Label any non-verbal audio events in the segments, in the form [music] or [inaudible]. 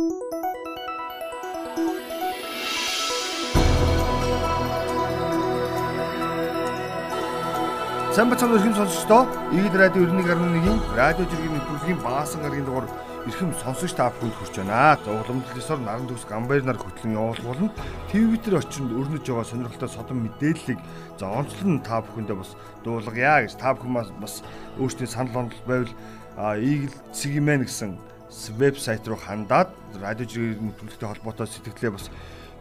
Сайн бацхан өрхөм сонсогчдоо Игэл радио 91.1-ийн радио жиргэний нэвтрүүлгийн баасан гарагийн дугаар эрхэм сонсогч та бүхэнд хүрч байна. За уламжлалсаар наран төгс гамбайр нар хөтлөн явуулгуулна. Твиттер орчинд өрнөж байгаа сонирхолтой содон мэдээллийг за онцлон та бүхэндээ бас дуулгая гэж та бүхэн бас өөрсдийн санал онол байвал Игэл Цэгимэн гэсэн вебсайт руу хандаад радио жиргэний нэвтрүүлэгтэй холбоотой сэтгэлдээ бас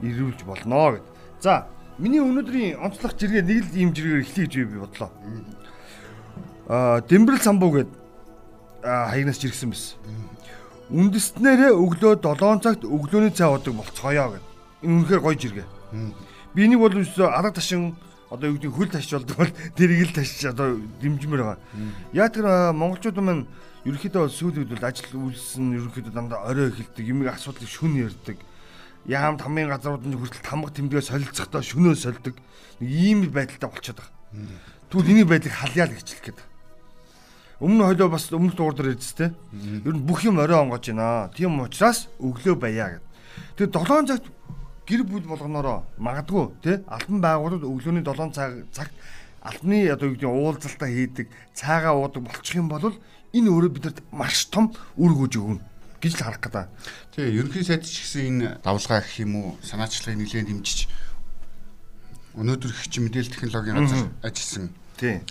ирүүлж болно гэд. За Миний өнөөдрийн онцлог жиргээ нэг л ийм жиргээр эхлэе гэж би бодлоо. Аа Дэмбэрэл самбуу гэд хаягнаас жиргсэн байсан. Үндэстнэрээ өглөө 7 цагт өглөөний цай удаг болцгоё гэд. Энэ үнэхээр гоё жиргээ. Би энийг бол өсөө арга ташин одоо юу гэдэг хөл ташч болдог бол тэрийг л ташч одоо дэмжмээр байгаа. Яг тэр монголчууд маань ерөнхийдөө сүүлийн үед бол ажил үйлсэн ерөнхийдөө дандаа орой эхэлдэг, юмыг асуудлыг шүн ярьдаг яам тамийн газрууд нь хүртэл тамга тэмдгээ солилцохдоо шөнөө сольдог нэг ийм байдалтай болчиход байгаа. Тэгвэл энийг байдлыг халъя л гэж хэлэх гээд. Өмнө хойлоо бас өмнөх дугаар дээр ярьжтэй. Ер нь бүх юм орой онгож байна. Тийм учраас өглөө баяа гэд. Тэгээ 7 цагт гэр бүл болгоноороо магадгүй тий? Албан байгууллагууд өглөөний 7 цаг цагт албаны одоо юу гэдэг уулзалтаа хийдэг, цаагаа уудаг болчих юм бол энэ өөрөө бидэнд маш том үр гүйж өгнө гэж л харах гэдэг. Тэгээ ерөнхий сайд ч гэсэн энэ давлгаа гэх юм уу санаачлагыг нэлээд дэмжиж өнөөдөр их чи мэдээлэл технологийн газар ажилласан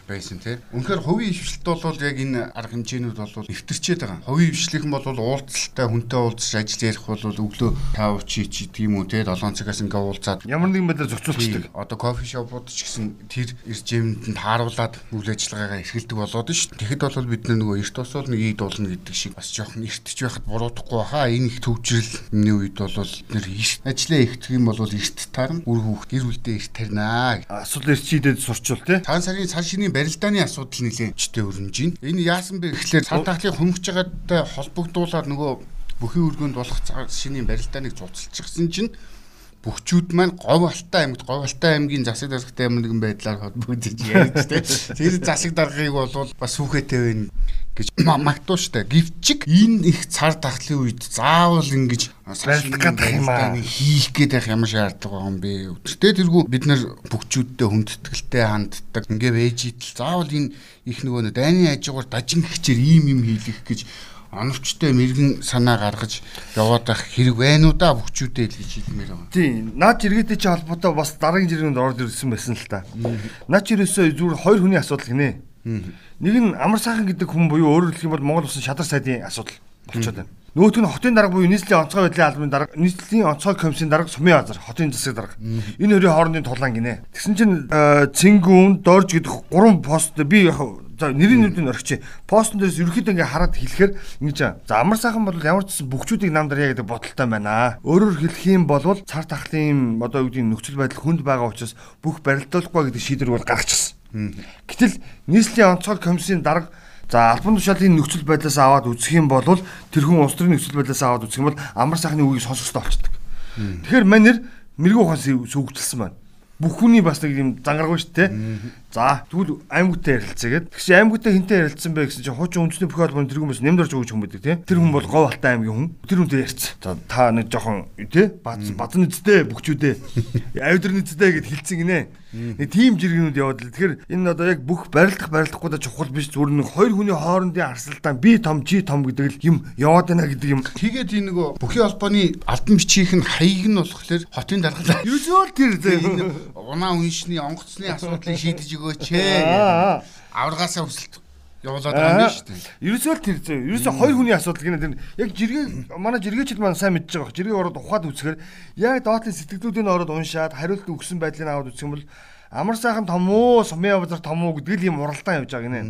байсан тий. Үнэхээр хувийн ившлэлт бол яг энэ арга хэмжээнүүд бол нэвтэрчээд байгаа. Хувийн ившлийнхэн бол уулзалттай хүнтэй уулзаж ажил ярих бол өглөө 5 чи ч гэдэг юм уу тий 7 цагаас ингээ уулзаад ямар нэгэн байдлаар зохицуулчихдаг. Одоо кофе шопууд ч гэсэн тэр ирж юмд тааруулаад үйл ажиллагаагаа эрхэлдэг болоод ш. Тэгэхэд бол бид нөгөө эрт тусвал нэг ий дуулна гэдэг шиг бас жоохон эртч байхад буруудахгүй хаа энэ их төвчрэл миний үед бол нэр ажлаа ихтгэх юм бол эрт таарна үр хүүхд гэр бүлдээ эрт тарина. Асуудал эрчийдэд сурчвал тий. Таан сарын цал шинийн барилдааны асуудал нэлээд чтэй өрнөж байна. Энэ яасан бэ гэхлээр цал тахлыг хөнгөж байгаатай холбогдуулаад нөгөө бүхий үргэнд болох шинийн барилдааныг цуцалчихсан чинь бүхчүүд маань говь алтай аймагт говь алтай аймгийн засаг даргатай юм нэгэн байдлаар холбогдож ярьж тэ. Тэр засаг даргыг бол бас сүхэтэй байна гэж магтуу штэ. Гэвчиг энэ их цар тахлын үед заавал ингэж гэдэг юм аа хийх гэдэг ямар шаардлага байгаа юм бэ? Өдөртөө тэргүй бид нар бүгчүүдтэй хүндэтгэлтэй ханддаг. Ингээ вэж идэл заавал энэ их нөгөө дайны ажигуур дажин хчээр ийм юм хийлгэх гэж оновчтой мэрэгэн санаа гаргаж яваад байх хэрэг байна уу да бүгчүүдээ л гэж хэлмээр байна. Тийм. Наад жиргээтэй чи холбоотой бас дараагийн жиргэнд орж ирсэн байсан л та. Наад жирээсээ зүгээр хоёр хүний асуудал гинэ. Нэг нь амар сайхан гэдэг хүн буюу өөрөөр хэлэх юм бол Монгол улсын шадар сайдын асуудал болчиход байна. Нөгөөх нь хотын дарга буюу нийслэлийн онцгой байдлын албаны дарга, нийслэлийн онцгой комиссийн дарга, сумын газар, хотын засаг дарга. Энэ хоёрын хоорондын тулаан гинэ. Тэгсэн чинь Цингүүн, Дорж гэдэг гурван пост би яг за нэрийн нүдийг орчих. Постн дээрс ерөөхдөө ингээ хараад хэлэхээр ингэж за амар сайхан бол ямар ч гэсэн бүгчүүдийг намдар яа гэдэг бодолтой байна. Өөрөөр хэлэх юм бол цар тахлын одоо юу гэдэг нөхцөл байдал хүнд байгаа учраас бүх барилдуулахгүй гэдэг шийдвэр бол гаргачихсан. Гэтэл нийслэлийн онцгой комиссийн дарга За албан тушаалын нөхцөл байдлаас аваад үзэх юм бол тэр хүн улс төрийн нөхцөл байдлаас аваад үзэх юм бол амар сайхны үгийг сонсохтой болчихдог. Тэгэхээр манер мэрэгүү ухаас сүүгдэлсэн байна бүх хүний бас нэг юм зангаргүй шүү дээ. За тэгвэл аймагтай ярилцъя гэд. Тэгш аймагтай хинтээ ярилцсан бэ гэсэн чинь хуучин үндэсний бүх албаны тэргүүн бас нэмдэрж өгч хүн байдаг тийм. Тэр хүн бол говь алтай аймгийн хүн. Тэр хүнтэй ярьц. За та нэг жоохон тийм бац бадан нэцтэй бөхчүүдээ [laughs] авидр нэцтэй гэд хэлцэн гинэ. Нэг тийм жиргэнүүд яваад л. Тэгэхээр энэ одоо яг бүх барилдах барилдахгүй да чухал биш зүгээр нэг хоёр хүний хоорондын арсалтаа би том чи том гэдэг л юм яваад байна гэдэг юм. Тэгээд энэ нөгөө бүхий холбооны албан бичиг нь хаяг нь болохоор хотын даргалаа. Юусоо тэр унаа үншний онгоцны асуудлыг шийдэж өгөөч ээ. Аваргаасаа хүсэлт явуулаад байгаа юм шүү дээ. Ерөөсөө л тэр зөө. Ерөөсөө хоёр хүний асуудал гинэ тэр яг жиргээ манай жиргээчд маань сайн мэдж байгаа. Жиргээ ороод ухаад үзэхээр яг доотлын сэтгэлдүүдийн ороод уншаад хариулт өгсөн байдлыг аваад үзэх юм бол амар сайхан том уу, сумын базар том уу гэдэг л юм уралдаан явж байгаа гинэ.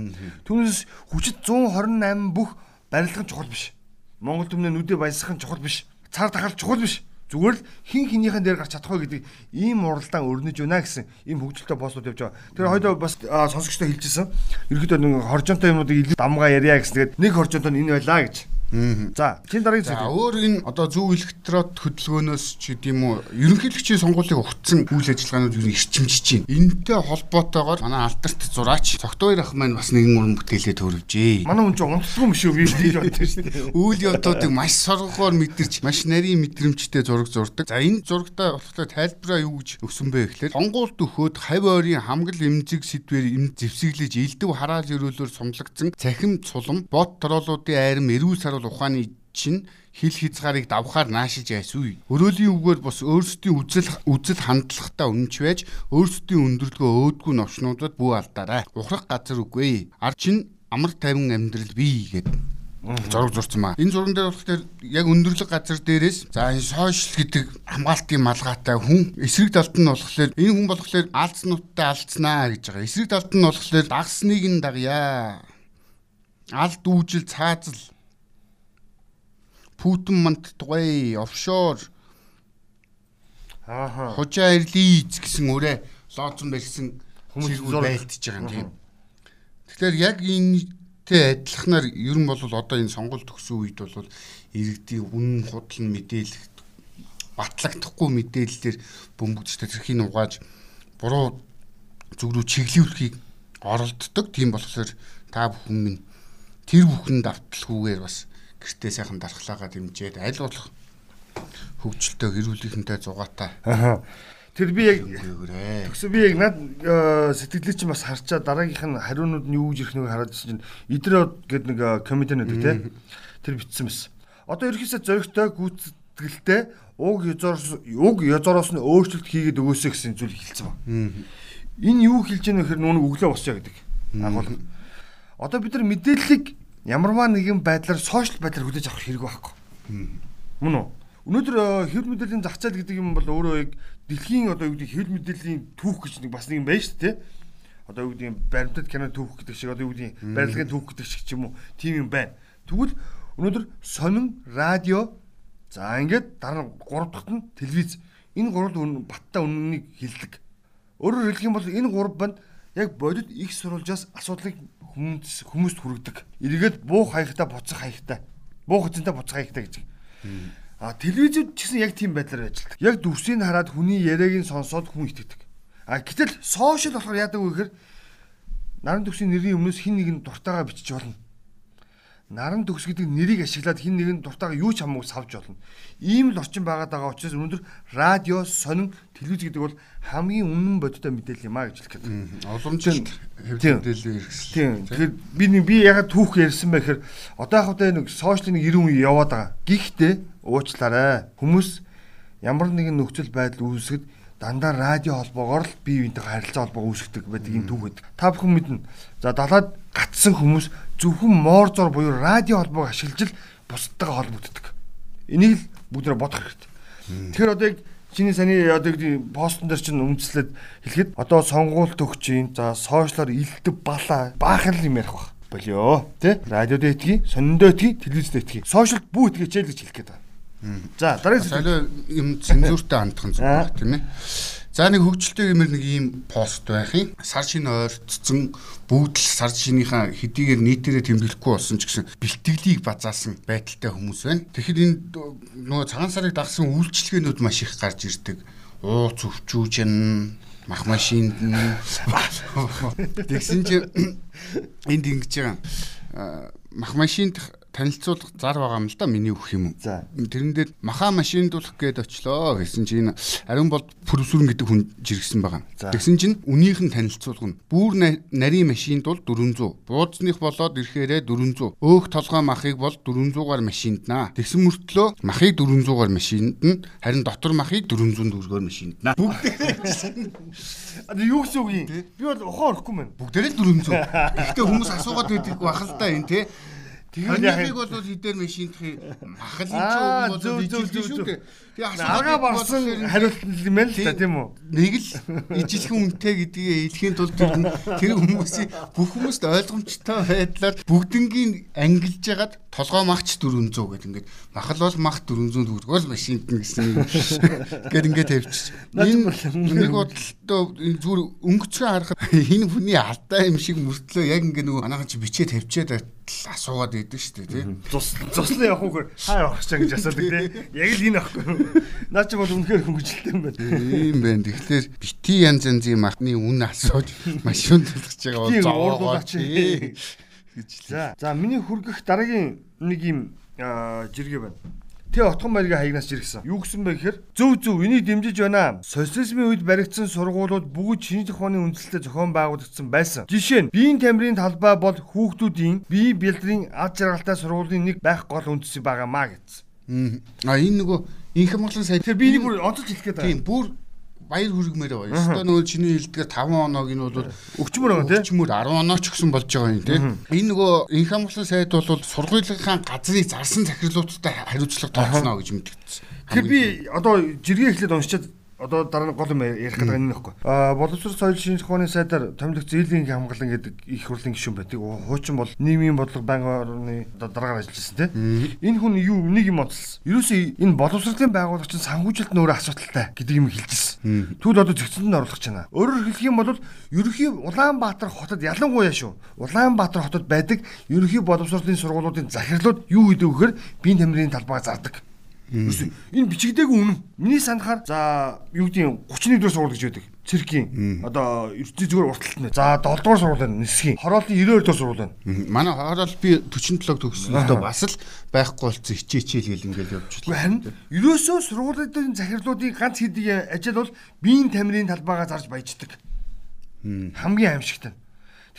Түүнээс хүчит 128 бүх барилгын чухал биш. Монгол төмнөө нүдэ баясгах нь чухал биш. Цар тахал чухал биш. Зүгээр л хин хинийхэн дээр гарч чадах вэ гэдэг ийм уралдаан өрнөж байна гэсэн ийм хөгжилтэй постууд явж байгаа. Тэр хоёроо бас сонсогчтой хэлжсэн. Ерөнхийдөө нэг хоржонтой юмнуудыг илүү дамгаа ярья гэсэн. Тэгээд нэг хоржонтой нь энэ байлаа гэж За, чин дараагийн За зүйл. өөр энэ одоо зөв электрод хөдөлгөөнөөс ч гэдэм үү ерөнхийлөгчийн сонгуулийн ухцсан үйл ажиллагаанууд юу ирчимжиж байна. Энэтэй холбоотойгоор манай алдарт зураач Цогтойр ах маань бас нэгэн уран бүтээлээ төрөвжээ. Манай хүн ч онцлог юм шүү би тийм бодсон шүү дээ. [laughs] Үйл явдлуудыг маш соргохоор мэдэрч маш нарийн мэдрэмжтэй зураг зурдаг. За энэ зурагтаа болохоор тайлбараа юу гэж өгсөн бэ гэхээр сонгуульт өгөхөд хавь ойрын хамгал эмзэг сэдвэр эм зэвсэглэж элдв хараал ирүүлээр сумлагдсан цахим цулам бот тороолуудын айрам эрүүл сарвал ухааны чинь хил хязгаарыг давхаар наашиж айсгүй. Өрөөлийн үгээр бас өөрсдийн үзэл үзэл хандлагатай үнэнч байж өөрсдийн өндөрлөгөө өөдгүү новчнуудад бүү алдаарай. Ухрах газар үгүй. Ар чин амар тайван амьдрал бий гэдэг зураг зурсан маа. Энэ зурган дээр болохоор яг өндөрлөг газар дээрээс за энэ сошиал гэдэг хамгаалтын малгайтай хүн эсрэг талд нь болохоор энэ хүн болохоор алдснуудтай алдснаа гэж байгаа. Эсрэг талд нь болохоор дагсныг нь дагъя. Алд үүжил цаазал Путин мант тугай офшор Ааха. хужаа ирлиз гэсэн өрөө лооцсон барьсан Хүмүүс байлтж байгаа юм тийм. Тэгэхээр яг энэтэй адилханаар ер нь бол одоо энэ сонгуульд төгсөн үед бол иргэдийн үнэн худал нь мэдээлэх батлагдахгүй мэдээллээр бөмбөгч тэрхийг угааж буруу зүг рүү чиглүүлэхийг оролддог. Тийм болохоор та бүхэн минь тэр бүхэнд давталгүйгээр бас гэртээ сайхан дархлаагаа дэмжиад аль болох хөгжилтэй гэрүүлийнхэнтэй зугаатай Ааха. Тэр би яг. Тэгсэн би яг над э, сэтгэлээ чинь бас харчаа дараагийнх нь хариунууд нь юу гэж ирэх нэг хараад чинь идрод гэдэг нэг э, комедианууд те тэр битсэн байсан. Одоо ерөөсөө зөрөгтэй гүйцэтгэлтэй уг язороос уг язороос нь өөрчлөлт хийгээд өгөөсэй гэсэн зүйл хэлсэн ба. Энэ юу хэлж яах вэ гэхээр нүг өглөө босчоо гэдэг. Агуул. Одоо бид нар мэдээллийг ямарваа нэгэн байдлаар сошиал байдлаар хүлээж авах хэрэг байхгүй. Мөн үү? Өнөөдөр э, хэвлэл мэдээллийн зах зээл гэдэг юм бол өөрөө яг дэлхийн одоо юу гэдэг хэвлэл мэдээллийн түүх гэж нэг бас нэг юм байна шүү дээ. Одоо юу гэдэг баримтат кино түүх гэдэг шиг одоо юу гэдэг барилгын түүх гэдэг шиг ч юм уу тийм юм байна. Тэгвэл өнөөдөр сонин радио за ингээд дараа нь гурав дахьт нь телевиз энэ гурав үн баттай үннийг хилдэг. Өөрөөр хэлэх юм бол энэ гурав банд яг бодит их сурвалжаас асуудлыг хүмүүс хүмүүст хүргэдэг. Эргээд буух хаягтай буцах хаягтай. Буух эзэнтэй буцах хаягтай гэж. А телевизүүд ч гэсэн яг тийм байдлаар ажилладаг. Яг дүрсийг хараад хүний яриаг нь сонсоод хүн итгэдэг. А гэтэл сошиал болохоор яадаг вэ гэхээр наран төгсийн нэрийн өмнөөс хин нэг нь дуртайгаа бичиж болно. Наран төгс гэдэг нэрийг ашиглаад хин нэг нь дуртайгаа юу ч хамаагүй савж болно. Ийм л орчин байгаад байгаа учраас өнөөдөр радио, сонин, телевиз гэдэг бол хамгийн үнэн бодиттой мэдээлэл юм а гэж хэлэх. Уламжлалт Тийм. хэвлэл мэдээллийн хэрэгсэл. Тийм. Тэгэхээр би нэг би ягаад түүх ярьсан бэ гэхээр одоо хавтаа нэг сошиалын нэг 90 үе яваад байгаа. Гэхдээ уучлаарай. Хүмүүс ямар нэгэн нөхцөл байдал үүсгэд дандаа радио холбоогоор л бие биентэй харилцаа холбоо үүсгдэг байдаг юм түүх гэдэг. Та бүхэн мэднэ. За далаад гатсан хүмүүс зөвхөн моор зор буюу радио холбоог ашиглаж л бусдтайгаа холбогддог. Энийг л бүгдээ бодох хэрэгтэй. Тэгэхээр одоо яг чиний саний одоо постн дээр чинь үндэслээд хэлэхэд одоо сонгуульт өгч юм. За сошиалор илдэв бала баахан л юм ярих баг. Болио. Тэ? Радиод итгэе, сониндоо итгэе, телевизэд итгэе. Сошиалд бүү итгэе ч гэж хэлэх гээд байна. За дараагийн юм цензуртай хандах нь байна тийм ээ. За нэг хөгжилтэй юмэр нэг ийм пост байх юм. Сар шинэ ойртцсон бүгд л сар шинийхаа хэдийгээр нийтээрээ тэмдэглэхгүй болсон ч гэсэн бэлтгэлийг базаасан байдалтай хүмүүс байна. Тэгэхээр энэ нөгөө цагаан сарыг дагсан үйлчлэгээнүүд маш их гарч ирдэг. Ууц өвчүүжин мах машинд нь тэгсэн чи энд ингэж байгаа аа, мах машинд танилцуулах зар байгаа юм л да миний өгөх юм. За. Тэрэн дээр маха машиндуулах гээд очлоо гэсэн чинь ариун болд пүрсүрэн гэдэг хүн жиргсэн байгаа. Тэгсэн чинь үнийх нь танилцуулгана. Бүүр на- нарийн машинд бол 400. Буудсных болоод ирэхээрээ 400. Өөх толгой махыг бол 400-аар машинд наа. Тэгсэн мөртлөө махыг 400-аар машинд нь харин дотор махыг 400 төгрөгөөр машинд наа. Одоо [laughs] юу гэсэн үг юм? Би бол ухаан орохгүй мэн. Бүгдээрээ л 400. Гэхдээ хүмүүс асуугаад байдаг бах л да энэ тий. Тэрнийг бол хідээр машиндхи махалын ч Аа, юм бол зөв, зөв, зөв, шүү дээ. Тэгээ Арга барсан хариулт юм байна л да тийм үү? нэг л ижилхэн үнэтэй гэдгийг хэлхийн тулд тэр хүмүүсийн бүх хүмүүст ойлгомжтой байдлаар бүгднгийн ангилж ягаад толгой магч 400 гэдэг ингээд махал бол мах 400 төгрөгөөл машинд нь гэсэн гээд ингээд тавьчих. Энэ нэг бодлоо зүгээр өнгөцгөө харахад энэ хүний алдаа юм шиг мөртлөө яг ингээд нөгөө манайхан чи бичээ тавьчаад асуугаад идэв шүү дээ тий. Цус цуслаа явах уу хаа явах чаа гэж асуудаг тий. Яг л энэ ахгүй. Наа чи бол үнэхээр хөнгөжлөлтэй юм байна. Тийм байна. Тэгэхээр бити янз янзын махны үн асууж машин төлөж байгаа бол зовоогоо гэж. За за миний хүргэх дараагийн нэг юм жиргээ байна. Тэ отгон байргийн хаягнаас жиргсэн. Юу гэсэн бэ гэхээр зөв зөв энийг дэмжиж байна. Социализмын үед баригдсан сургуулиуд бүгд шинжлэх ухааны үндслэлтэй зохион байгуулагдсан байсан. Жишээ нь биеийн тамирын талбай бол хүүхдүүдийн бие бэлтрийн ад жаргалтай сургуулийн нэг байх гол үндэс байгаамаа гэсэн. А энэ нөгөө инх Монголын сайд тэр би энийг бүр онцолж хэлэх гээд байна. Тийм бүр баяр хүргмээр байгаа. Ёстой нөгөө чиний хэлдгээр 5 оног энэ бол өчмөр байгаа тийм. Өчмөр 10 оноо ч гэсэн болж байгаа юм тийм. Энэ нөгөө инх амглан сайд бол сургуулийн газрыг зарсан захирлуудтай хариуцлага тооцно гэж мэдгэсэн. Тэгэхээр би одоо жиргээ эхлээд уншичаад одоо дараа нь гол юм ярих гэдэг энэ нөхгүй. Аа боловсрол соёл шинжлэх ухааны сайдаар томилох зээлийн хамгаалан гэдэг их хурлын гишүүн байдаг. Хуучин бол нийгмийн бодлого байнгын орны дараагаар ажиллаж байсан тийм. Энэ хүн юу нэг юм онцлсан. Ерөөсөө энэ боловсролын байгуулагч нь санхүүжилт нь өөрөө асуудалтай гэдэг юм хэлжсэн. Түүл одоо зэгцэнд нь оруулах чана. Өөрөөр хэлэх юм бол ерөнхий Улаанбаатар хотод ялангуяа шүү. Улаанбаатар хотод байдаг ерөнхий боловсролын сургуулиудын захирлууд юу гэдэг вэхээр биеийн тамирын талбай зардаг. Энэ бичигдээгүй үнэн. Миний санахаар за юу гэдэг 31 дугаар сургууль гэж байдаг. Циркийн одоо ертөнцийн зүгээр урталт нь. За 7 дугаар сургууль нь нисхийн. Хороолын 92 дугаар сургууль нь. Манай хороол би 47 төгссөн. Одоо бас л байхгүй болцсон хичээчээл гэл ингээл явж байна. Харин ерөөсөө сургуулиудын захирлуудын ганц хэдийн ажил бол биеийн тамирын талбайгаа зарж баяждаг. Хамгийн аимшигтай. Гэхдээ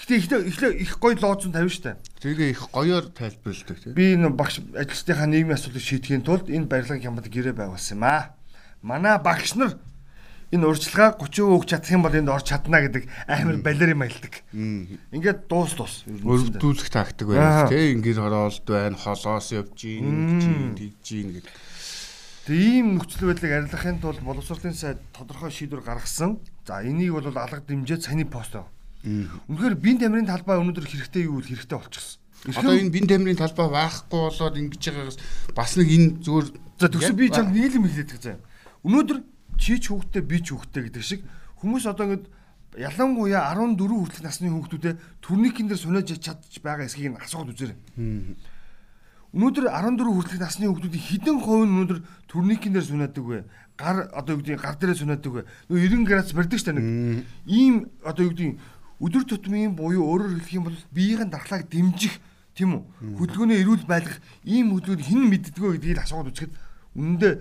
эхлээ их гоё лооцон тавина штэ. Тэгээ их гоёор тайлбарладаг тийм. Би энэ багш ажилчдынхаа нийгмийн асуудлыг шийдэхийн тулд энэ барилгын хямд гэрээ байгуулсан юм аа. Манай багш нар энэ урьдчилгаа 30% өгч чадах юм бол энд орж чадна гэдэг амар балер юм аялдаг. Ингээд дуус дуус. Өрөвдүүлэх тактик байна тийм. Ингээд хороолт байна, холоос явж гин, тэгж гин гэдэг. Тэгээ ийм нөхцөл байдлыг арилгахын тулд боловсролын сайд тодорхой шийдвэр гаргасан. За энийг бол алга дэмжиж саний пост байна Үнэхээр бин тамирын талбай өнөөдөр хэрэгтэй юу вэ? Хэрэгтэй болчихсон. Одоо энэ бин тамирын талбай байхгүй болоод ингэж байгаагаас бас нэг энэ зүгээр за төгсө би чам нэг юм хэлээд байгаа. Өнөөдөр чи ч хүүхдтэй би ч хүүхдтэй гэдэг шиг хүмүүс одоо ингэж ялангуяа 14 хүртэлх насны хүүхдүүдэд турникийн дээр сунаж чадчих байгаа эсхийг нь асууад үзээрэй. Өнөөдөр 14 хүртэлх насны хүүхдүүдийн хэдэн хувь нь өнөөдөр турникийн дээр сунадаг вэ? Гар одоо юу гэдэг гар дээрээ сунадаг вэ? Нөгөө 90 градус барьдаг ш та нэг. Ийм одоо юу гэдэг өдөр тутмын буюу өөрөөр хэлэх юм бол биеийн дархлааг дэмжих тийм үү? Хөдөлгөөний эрүүл байлгах ийм хөдөлгөөнд хэн мэддэггүй гэдгийг асууад үзэхэд үнэндээ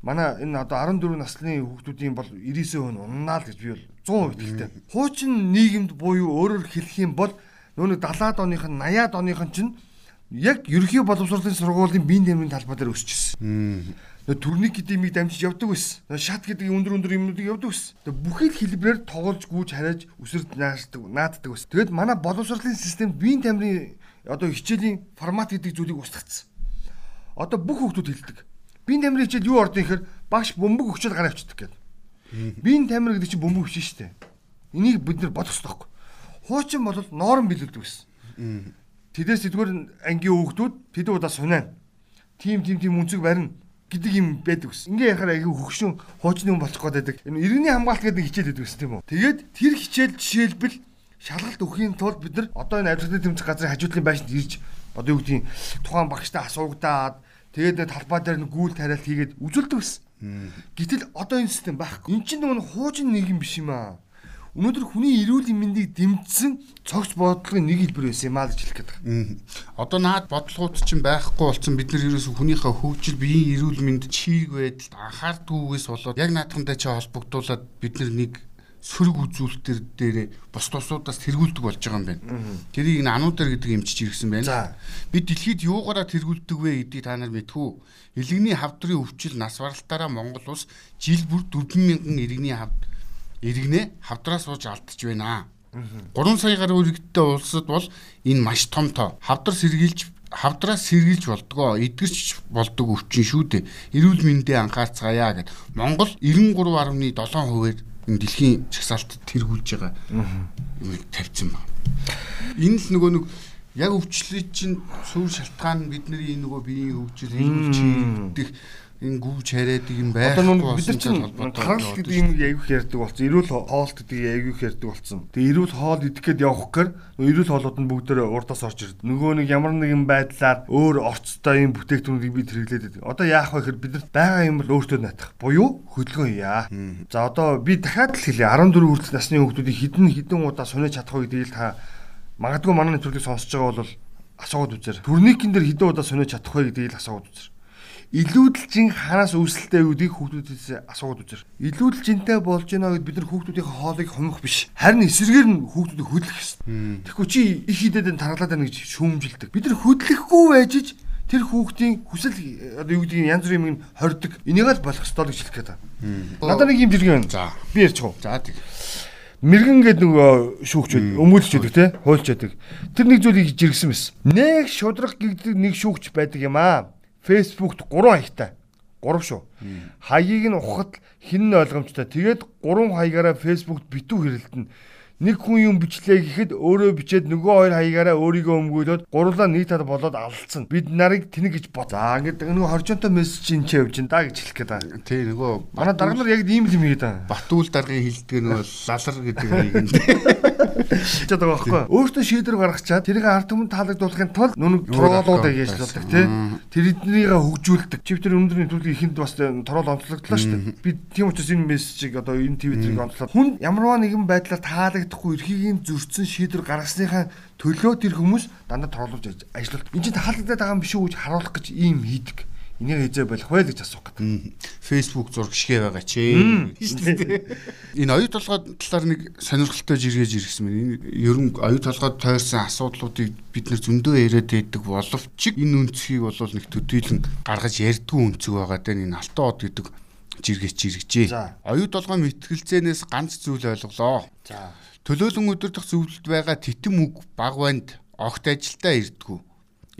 манай энэ одоо 14 насны хүүхдүүдийн бол 99% нь уннаа л гэж би бол 100% итгэлтэй. Хуучин нийгэмд буюу өөрөөр хэлэх юм бол нүүн 70-аад оных нь 80-аад оных нь чинь яг ерөнхий боловсролын сургуулийн биеийн дэмжийн талбай дээр өсчихсэн төрник гэдэг юмыг дамжиж явдаг байсан. Шат гэдэг өндөр өндөр юмнуудыг явдаг байсан. Тэгээ бүхий л хэлбэрээр тоглож гүйж харааж үсэрд наашдаг нааддаг байсан. Тэгэд манай боловсролын системд биеийн тамирын одоо хичээлийн формат гэдэг зүйлийг устгацсан. Одоо бүх хүмүүс хэлдэг. Биеийн тамирын хичээл юу ордын гэхээр багш бөмбөг өгчөд гараа авчдаг гэдэг. Биеийн тамир гэдэг чинь бөмбөг биш шүү дээ. Энийг бид нэр бодох хэрэгтэй. Хуучин бол ноорон билүүлдэг байсан. Тэдээс эдгээр ангийн хүүхдүүд тэд удаа сунаа. Тим тим тим үнцэг барина гэдэг юм байдаг ус. Ингээ яхаар аягүй хөгшин хуучны хүн болчих гээд байдаг. Энэ иргэний хамгаалт гэдэг хичээл байдаг ус тийм үү. Тэгээд тэр хичээл жишээлбэл шалгалт өгөхийн тулд бид нар одоо энэ авилгын тэмцэх газрын хажуудлын байшинд ирж одоо юу гэдгийг тухайн багштай асуугадаад тэгээд талбай дээр нь гүйл тариалт хийгээд үзүүлдэг ус. Гэтэл одоо энэ систем байхгүй. Энд чинь нэг хуучин нийгэм биш юм аа өнөөдөр хүний эрүүл мэндийг дэмжсэн цогц бодлогын нэг хэлбэр байсан юм аа гэж хэлэх гээд байна. Одоо наад бодлогууд чинь байхгүй болсон бид нар ерөөсөө хүнийхээ хөгжил биеийн эрүүл мэнд чийг байдалд анхаардгүйгээс болоод яг наадхандаа чи холбогдуулаад бид нар нэг сөрөг үзүүлэлтэр дээр бос тусуудаас тэргүүлдэг болж байгаа юм байна. Тэрийг н ануудаар гэдэг эмчиж иргсэн байна. Бид дэлхийд юугаараа тэргүүлдэг вэ гэдгийг та нар мэдхүү. Илгэний хавдрын өвчил нас баралтаараа Монгол улс жил бүр 4000 иргэний хавд иргэнэ хавдраа сууж алдчих байна. 3 сая гаруй иргэдтэй улсад бол энэ маш том тоо. Хавдар сэргийлж хавдраа сэргийлж болдгоо эдгэрч болдог өвчин шүү дээ. Эрүүл мэндэ анхаарцгаая гэд. Монгол 93.7%-ээр энэ дэлхийн чагсаалтад тэргүүлж байгаа юм тавьсан байна. Энэ л нөгөө нэг яг өвчлөлий чинь суур шалтгаан бидний энэ нөгөө биеийн хөгжил хилүүлчих энэ гүүж хараад юм байх. Одоо нүг бид чинь тархал гэдэг юм аявих ярьдаг болсон. Эрүүл хоолт гэдэг аявих ярьдаг болсон. Тэгээ эрүүл хоол идэх гээд явах гэхээр эрүүл хоолууд нь бүгдөө урдаас орж ирд. Нөгөө нэг ямар нэгэн байдлаар өөр орцтой юм бүтээгдэхүүнийг бид хэрэглээд байдаг. Одоо яах вэ гэхээр бид байгаа юм бол өөртөө натах. Буюу хөдөлгөөн яа. За одоо би дахиад л хэлье 14 хүртэл насны хүүхдүүдийг хідэн хідэн удаа сунаж чадах вэ гэдгийг та магадгүй манай нэвтрүүлгийг сонсож байгаа бол асуугаад үзэр. Турникэн дээр хідэн удаа сунаж чадах вэ гэдгийг асуугаад үзэр илүүдэлжин хараас үүсэлтэй үүдийг хүүхдүүдээс асуугаад үзэр. Илүүдэлжинтэй болж гинэ гэд бид нар хүүхдүүдийн хоолыг хомох биш. Харин эсрэгээр нь хүүхдүүдийг хөдлөх ёстой. Тэгэхгүй чи их хідэд тархалаад байна гэж шүүмжилдэг. Бид нар хөдлөхгүй байж ч тэр хүүхдийн хүсэл одоо юу гэдгийг янз бүрийн юм хордог. Энийг л болох ёстой гэж хэлэх гээд байна. Надад нэг юм жиргэн байна. За. Би ярьчих уу. За тэг. Мэргэн гэдэг нөгөө шүүгчүүд өмүүлж байдаг те хуульч байдаг. Тэр нэг зүйлийг жиргсэн байсан. Нэг шудраг гэгдэг нэг шүүгч байдаг юм аа. Фэйсбүүкт 3 хаягтай. 3 шүү. Хаягийг нь ухахад хин нь ойлгомжтой. Тэгээд 3 хаягаараа фэйсбүүкт битүү хэрэлдэнэ нэг хүн юм бичлээ гэхэд өөрөө бичээд нөгөө хоёр хаягаараа өөрийгөө өмгөөлөд гурлаа нийт тал болоод алдсан. Бид нарыг тэнэг гэж бод. За ингээд нөгөө хоржонтой мессеж ин ч явж ин да гэж хэлэх гээд байна. Тий нөгөө манай дарга нар яг ийм л юм хийгээд байна. Батүүл даргын хилдэг нөгөө лалар гэдэг нэг юм. Чад байгаа байхгүй. Өөртөө шийдвэр гаргачаад тэрийг ард түмэнд таалагдуулахын тулд нүг троолуудыг яжлуулдаг тий. Тэр эднэрийг хөгжүүлдэг. Чивтер өнөөдрийн төлөв ихэнд бас троол онцлогдлоо шүү дээ. Би тийм учраас энэ мессежийг одоо энэ твиттерийг онцлоод хүн ямарваа нэгэн байдлаар таалагд чадахгүй эрхийг зөрчсөн шийдвэр гаргасныхаа төлөө тэр хүмүүс дандаа торлуулж ажиллалт. Энд чинь таалагдаад байгаа юм биш үү гэж харуулах гэж ийм хийдэг. Энийг хэзээ болох вэ гэж асуух гэдэг. Facebook зураг шигэ байгаа чи. Энэ оюу толгой талаар нэг сонирхолтой жиргэж ирсэн байна. Энэ ер нь оюу толгойд тойрсон асуудлуудыг бид нэр зөндөө яриад байдаг боловч энэ үнцгийг бол нэг төдийлөн гаргаж ярьдгүй үнцэг байгаа даа энэ алтан од гэдэг жиргэч жиргэжээ. Оюу толгой мэтгэлцээнээс ганц зүйл ойлголоо. За Төлөөлөн өдөрдох зөвлөлд байгаа титэм үг баг банд огт ажилдаа ирдгүү.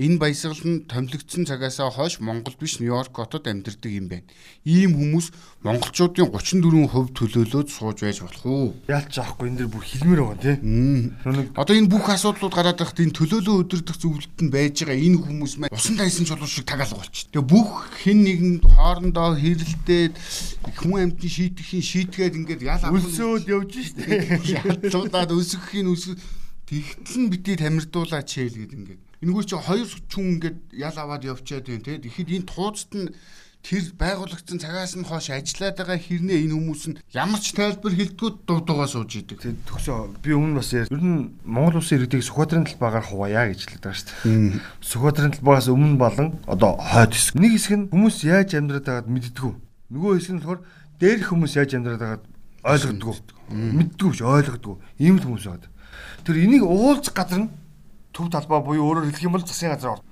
Энэ баясгал нь томилогдсон цагаасаа хойш Монгол биш Нью-Йорк хотод амьдардаг юм байна. Ийм хүмүүс монголчуудын 34% төлөөлөөд сууж байж болох уу? Яалч аахгүй энэ дэр бүр хилмэр байгаа тийм. Одоо энэ бүх асуудлууд гараад байхад энэ төлөөлөө өдөрдох зөвлөлт нь байж байгаа энэ хүмүүс маань усан тайсан чулуу шиг тагаалга болчих. Тэгээ бүх хэн нэгэнд хоорондоо хэрэлдээд хүн амьтны шийдэхийн шийдгээд ингээд ял авах өлсөөд явж штэ. Ядлуудаад өсгөхийн өсгө тэгтэл нь бидний тамирдуулаач хэл гээд ингээд. Энэгүй чи хоёр хүн ингээд ял аваад явчаад байна те. Тэгэхэд энэ тууцт нь тэр байгуулагдсан цагаас нь хойш ажиллаад байгаа хэрнээ энэ хүмүүс нь ямар ч тайлбар хэлдэггүй дув дугаа сууж идэг. Тэг төгсөө би өмнө бас. Ер нь Монгол улсын иргэдийг Сүхбаатарын талбайгаар хуваая гэж хэлдэг байгаа шүү дээ. Сүхбаатарын талбайгаас өмнө болон одоо хойд хэсэг. Нэг хэсэг нь хүмүүс яаж амьдраад байгааг мэддэггүй. Нөгөө хэсэг нь болохоор дээрх хүмүүс яаж амьдраад байгааг ойлгодгоо. Мэддэггүй биш ойлгодгоо. Ийм л хүмүүс байгаа. Тэр энийг уулзах газар нь төв талбай буюу өөрөөр хэлэх юм бол засгийн газар орно.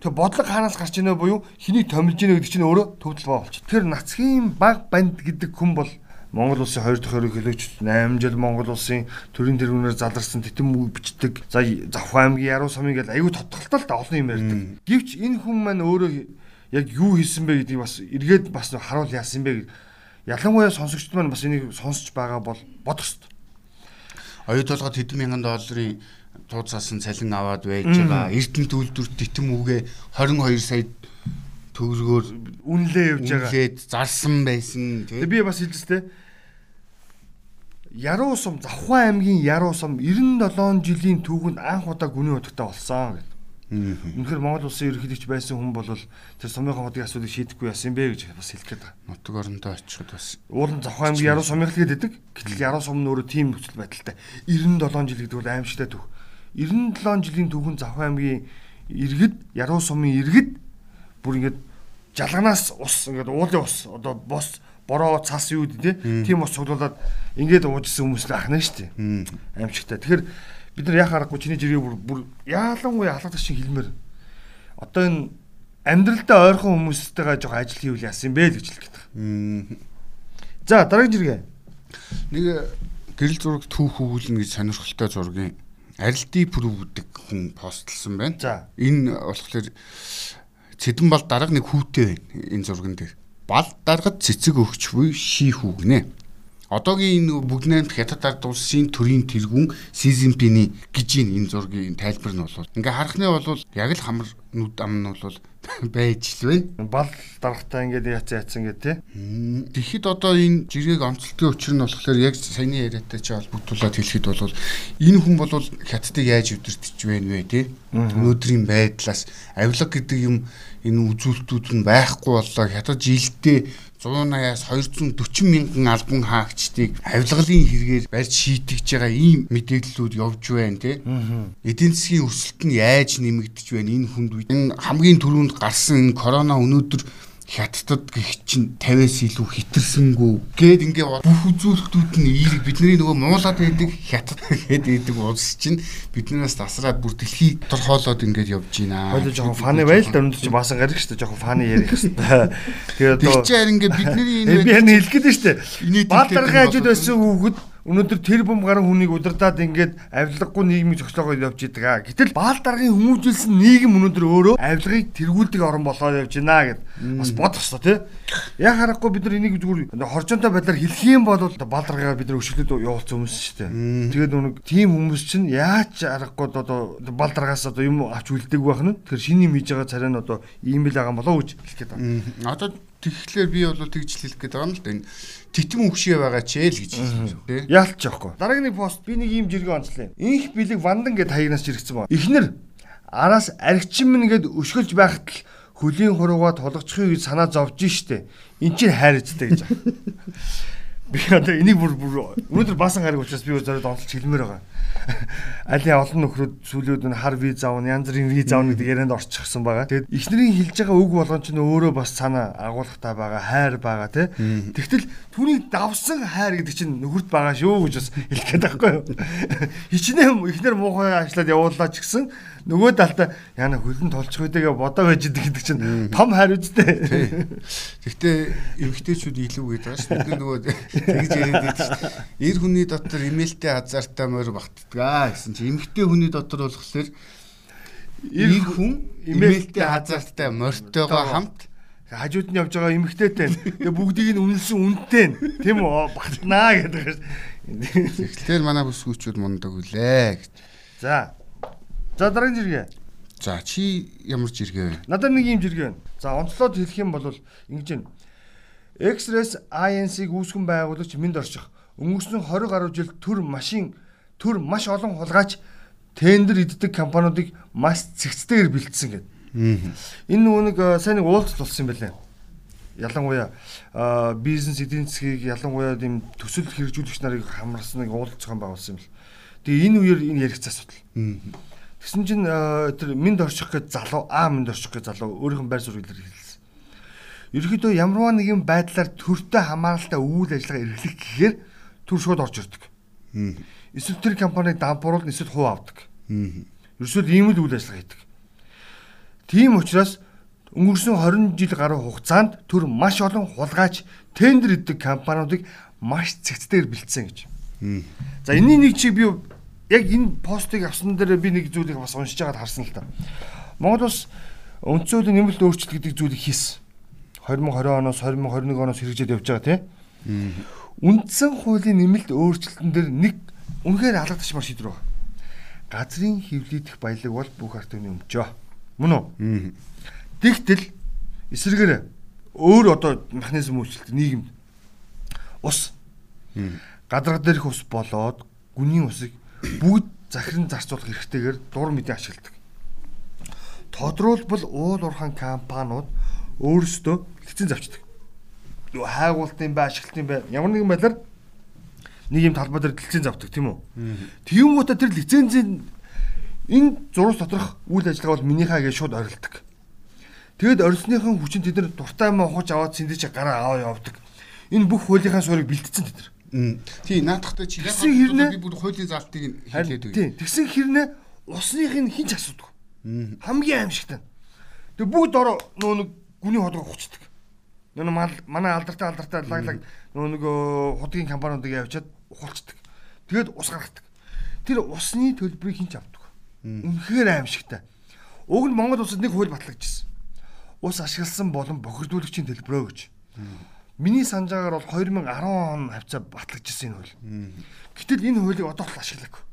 Тэгээ бодлого хаанаас гарч ийнэ буюу хэнийг томилж ийнэ гэдэг чинь өөрөө төв талбай болчих. Тэр нацгийн баг банд гэдэг хүн бол Монгол улсын 2 дахь хэлэгч 8 жил Монгол улсын төрийн тэргүүнээр заларсан титэм үг бичдэг. За Завхан аймгийн Яруу сумын гэл аюу тодтолтой л да олон юм ярьдаг. Гэвч энэ хүн маань өөрөө яг юу хийсэн бэ гэдгийг бас эргээд бас харуул яасан бэ гэдэг. Ялангуяа сонсогчд маань бас энийг сонсож байгаа бол бодох ёстой. Оюутолгод хэдэн мянган долларын тууцаасан цалин аваад байж байгаа. Эрдэнэ төлөвлөрт титэм үгээ 22 сая төгрөгөөр үнэлээ явж байгаа. Үнэлээд зарсан байсан. Тэгээ би бас хэлжтэй. Яруу сум Завхан аймгийн Яруу сум 97 жилийн түүхэнд анх удаа гүний утгатай болсон гэдэг. Үнэхээр Монгол улсын ерөнхийлөгч байсан хүн бол тэр сумынхаа хотын асуудлыг шийдэхгүй яасан бэ гэж бас хэлэх гээд байгаа. Нутаг орондоо очиход бас. Уулын Завхан аймгийн Яруу сумынх л гэдэг. Гэтэл Яруу сум нь өөрөө тийм нөхцөл байдалтай. 97 жил гэдэг бол аимшигтай төв. 97 жилийн түүхэн Завхан аймгийн иргэд Яруу сумын иргэд бүр ингээд жалганаас ус ингээд уулын ус одоо бос бороо цас юу гэдэг тийм ус цуглуулад ингээд уужсэн хүмүүс л ахна штэ. Аимшигтай. Тэгэхээр бид нар яхаа аргагүй чиний жиргээ бүр бүр яалангуяа халах шиг хэлмээр. Одоо энэ амьдралдаа ойрхон хүмүүстэйгээ жоох ажил хийвэл яасан бэ гэж хэлэх гэдэг. За дараагийн жиргээ. Нэг гэрэл зураг түүх өгүүлнэ гэж сонирхолтой зургийн арилди прүв гэдэг хүн постлсан байна. За. Энэ болохоор цэдэн бал дарга нэг хүүтэй байна энэ зурган дээр. Бал даргад цэцэг өгч буй ший хүүгнэ. одоогийн энэ найрамд хятад ард улсын төрийн тэргүүн Сизимпиний гэж энэ зургийн тайлбар нь бол ингээ харахны бол яг л хамар нүд ам нь бол [laughs] байж л байна. Бал дарахтаа ингээд яц яцсан гэдэг тий. Тэгэхэд одоо энэ жиргэг онцлтгийн учир нь болохоор яг саяны яриатай чи холбогдуулаад хэлэхэд бол энэ хүн бол хятадыг яаж өдөртөж байна вэ тий. Өнөөдрийн байдлаас авилга гэдэг юм энэ үзүүлэлтүүд нь байхгүй боллоо. Хятад жилдээ 180-аас 240 мянган албан хаагчдыг авилгалын хэрэгээр барьж шийтгэж байгаа ийм мэдээллүүд явж байна тий. Эдийн засгийн өсөлт нь яаж нэмэгдэж байна энэ хүнд энэ хамгийн түрүүнд гарсан энэ корона өнөөдөр хятадд гэх чинь 50-аас илүү хитэрсэнгүү гээд ингээ бүх үзүүлэлтүүд нь эерэг бидний нөгөө муулаад байдаг хятад гээд байдаг улс чинь биднээс тасраад бүр дэлхий торхоолоод ингээд явж байна. Хойло жоохон фаны байл да өндөр чинь баасан гарах шүү дээ жоохон фаны ярих [laughs] хэвээр. Тэгээд одоо чи харин ингээ бидний энэ би хань хэлэх гээд шүү дээ. Даргын хажууд байсан хүүхэд Өнөөдөр тэр бум гарын хүнийг удирдаад ингээд авилгагүй нийгмийг зохицоогоо явж идэг аа. Гэтэл баал даргын хүмүүжүүлсэн нийгэм өнөөдөр өөрөө авилгыг тэргүүлдэг орн болоод явж байна гэд бас бодох хэрэгтэй тий. Яг харахгүй бид нар энийг зүгээр хоржонтой байдлаар хэлэх юм бол баал даргаагаар бид нар өшөглөд явуулсан хүмүүс шүү дээ. Тэгээд нэг тийм хүмүүс чинь яаж аргагүй одоо баал даргаас одоо юм авч үлддэг байх нь тэр шиний мэж байгаа царай нь одоо ийм л байгаа болоо гэж хэлэх гээд байна. Одоо тэгэхээр би бол тэгж хэлэх гээд байгаа юм л да. Энэ титэн өгшөө байгаа ч ээ л гэж хэлсэн тий. Яалтч яахгүй. Дараагийн нэг пост би нэг ийм жиргээ онцлоо. Инх бэлэг вандан гэд хаягнаас жиргсэн ба. Эхнэр араас аригчин минь гэд өшгөлж байхад л хөлийн хуруугаа тулгацхыг гэж санаа зовж штэ. Эн чинь хайрцтай гэж. [laughs] Би одоо энийг бүр бүр өнөөдөр баасан гараг учраас би зөвхөн онцолж хэлмээр байгаа. Алийн олон нөхрүүд сүүлүүд нь хар виз аавн янз бүрийн виз аавн гэдэг ярианд орчихсон байгаа. Тэгээд эхнэрийн хэлж байгаа үг болгон ч өөрөө бас цаана агуулгатай байгаа, хайр байгаа тий. Тэгтэл түүнийг давсан хайр гэдэг чинь нөхөрт байгаа шүү гэж бас хэлэх гээд байхгүй юу. [laughs] Хичнээн эхнэр муухай ажиллаад явууллаа ч гэсэн нөгөө талдаа яна хөлн толчих үедээ бодоо байж идэг гэдэг чинь том хайр үстэй. Гэхдээ эмгтээчүүд илүү гээд байгаа шүү. Бид нөгөө тэгж яриад байдаг шүү. Эр хүний дотор имэйлтэй хазаартаа морь багтдаг гэсэн чинь эмгтээ хүний дотор болохоор эр хүн имэйлтэй хазаартаа морьтойгоо хамт хажууд нь явж байгаа эмгтээтэй. Тэгээ бүгдийг нь үнэлсэн үнэтэй. Тийм үү? Багтнаа гэдэг. Тэгэхээр манай бүсгүүчүүд мундаг үлээ гэж. За За дараагийн жиргээ. За чи ямар жиргээ вэ? Надад нэг юм жиргээ байна. За онцлоод хэлэх юм бол ингэж байна. X-Res INC-г үүсгэн байгуулагч Минд орчих. Өнгөрсөн 20 гаруй жил төр машин төр маш олон хулгайч тендер иддэг компаниудыг маш цэгцтэйгээр бэлдсэн гэдэг. Энэ нөгөө нэг сайн нэг уулзалт болсон юм байна ялангуяа бизнес эдийн засгийг ялангуяа тийм төсөл хэрэгжүүлэгч нарыг хамарсан нэг уулзалт зохион байгуулсан юм л. Тэгээ энэ үеэр энэ яригц асуудал. Тэгсэн чинь тэр минд орчих гэж залуу аа минд орчих гэж залуу өөрийнх нь байр суурийг хэлсэн. Ерөнхийдөө ямарваа нэгэн байдлаар төртөө хамааралтай үйл ажиллагаа эрхлэх гэхээр төр шууд орж ирдэг. Эсвэл тэр компаниг дампууруулна эсвэл хуу авдаг. Ерөөсөө ийм л үйл ажиллагаа хийдэг. Тийм учраас өнгөрсөн 20 жил гаруй хугацаанд төр маш олон хулгайч тендер иддэг компаниудыг маш цэгцээр бэлдсэн гэж. За энэний нэг чиг би яг энэ постыг авсан дээр би нэг зүйлийг бас уншиж байгаад харсан л та. Монгол улс хуулийн нэмэлт өөрчлөлт гэдэг зүйлийг хийсэн. 2020 оноос 2021 оноос хэрэгжээд явж байгаа тийм. Үндсэн хуулийн нэмэлт өөрчлөлтөн дээр нэг үнэхээр алгадчих маш шийдвэр байна. Газрын хөвлөдөх баялаг бол бүх ард түмний өмчөө. Мөн үү? Тэгтэл эсрэгээр өөр одоо механизм үйлчлэлт нийгэмд ус гадарга дээрх ус болоод гүний усыг бүгд захиран зарцуулах хэрэгтэйгээр дур мэдээ ашигладаг. Тодруулбал уул уурхайн компаниуд өөрсдөө лиценз авчдаг. Юу хайгуултын бай, ашиглалтын бай ямар нэгэн байдлаар нэг юм талбай дээр лиценз авдаг тийм үү? Тэгүнгүүтээ тэр лицензийн энэ зурус доторх үйл ажиллагаа бол минийхаа гэж шууд орилдог. Тэгэд орилсныхан хүчин тэд нар дуртай маа ухаж аваад сэндэж гараа аваа явдаг. Энэ бүх хуулийнхаа суурийг бэлтгэсэн тэд нар. Тий, наадахтай чи яг би бүр хуулийн заалтыг хэлээд үгүй. Тий, тэгсэн хэрнээ усных нь хинч асуудаг. Хамгийн аимшигтай. Тэг бүгд ороо нөө нэг гүний ходог хуцдаг. Нөө манай алдартай алдартай лаглаг нөө нэг худгийн компаниудыг явчаад ухалцдаг. Тэгээд ус гаргадаг. Тэр усны төлбөрийг хинч авдаг. Үнэхээр аимшигтай. Уг нь Монгол улсад нэг хууль батлагдчихсэн. Ус ашигласан болон бохирдуулагчийн төлбөрөө гэж. Миний санджаагаар бол 2010 он хавцаа батлагдчихсан энэ хууль. Гэтэл энэ хуулийг одоо л ашиглаагүй.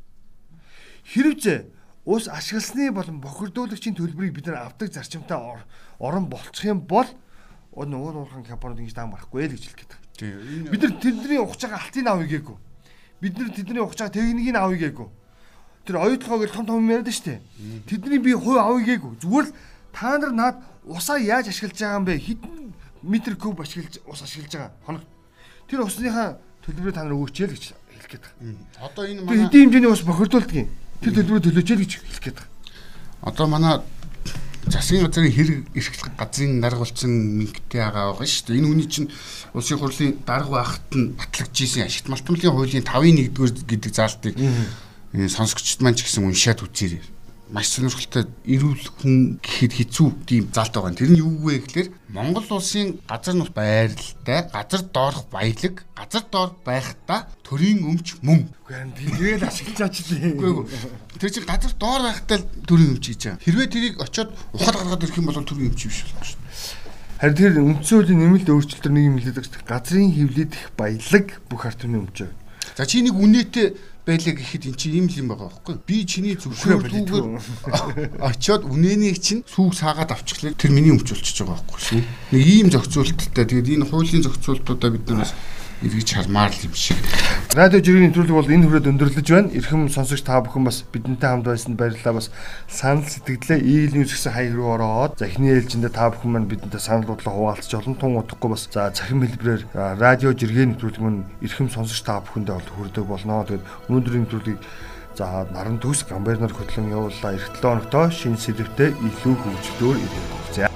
Хэрвээ ус ашигласны болон бохирдуулагчийн төлбөрийг бид нар авдаг зарчимтай орон болцох юм бол нөгөө уурхан компаниуд ингэж даан барахгүй л гэж хэлэх гээд. Бид нар тэдний ухаж байгаа алтын авъя гээгүй. Бид нар тэдний ухаж байгаа техникийг авъя гээгүй. Тэр оюутлогоо гэж том том яриад штэ. Тэдний би хувь авъя гээгүй. Зүгээр л та нар наад усаа яаж ашиглаж байгаа юм бэ? Хэдэн метр куб ашиглаж ус ашиглаж байгаа хоног. Тэр усныхаа төлбөрөө та нар өгөөч л гэж хэлэх гээд байна. Одоо энэ манай хэдийн хэмжээний ус бохирдуулдаг. Тэр төлбөрөө төлөөч л гэж хэлэх гээд байна. Одоо манай засгийн газрын хэрэг эрхлэх газрын дарга болсон мөнгөтэй байгаа байгаа шүү дээ. Энэ үний чинь улсын хурлын дарга байхад нь батлагдж исэн ашигт малтмлын хуулийн 5-ын 1-р гэдэг заалтыг сонсогчд маань ч гэсэн уншаад үзээрэй маш сонирхолтой эрүүл хүн гэхэд хэцүү тийм залт байгаа. Тэр нь юу вэ гэхээр Монгол улсын газар нут байрлалтай газар доорх баялаг газар доор байхдаа төрийн өмч мөн. Үгүй тэгэл ашиглаж аачлаа. Үгүй ээ. Тэр чинь газар доор байхдаа төрийн өмч хийж байгаа. Хэрвээ тэрийг очиод ухаад гаргаад ирэх юм бол төрийн өмч биш болох шүү дээ. Харин тэр үндсэн хуулийн нэмэлт өөрчлөлтөөр нэг юм хэлээд байгаа. Газрын хөвлөдөх баялаг бүх ард түмний өмч. За чи нэг үнэтэй байлаа гэхэд эн чинь ийм л юм байгаа байхгүй. Би чиний зөвшөөрлгүйгээр [laughs] очиод үнэнийг чинь сүүг саагаад авчихлаа. Тэр миний өмч болчихж байгаа байхгүй шүү нэг ийм зохицуулттай. Тэгээд энэ хуулийн зохицуултуудаа бид нараас эргэж хармаар л юм шиг. Радио жиргэний нэвтрүүлэг бол энэ хүрээд өндөрлөж байна. Ирхэм сонсогч та бүхэн бас бидэнтэй хамт байсанд баярлалаа. Бас санал сэтгэлээ Eagle News гэсэн хаяг руу ороод за эхний ээлжиндээ та бүхэн маань бидэнтэй санал бодлого хуваалцаж олон тун удахгүй бас за цахим хэлбэрээр радио жиргэний нэвтрүүлэг мөн ирхэм сонсогч та бүхэндээ бол хүрдэг болно. Тэгээд өнөөдрийн нэвтрүүлгийг за наран төс гамбайр нар хөтлөн явууллаа. Эх 7 хоногтоо шинэ сэдвтэ илүү хөгжлөөр ирэх. За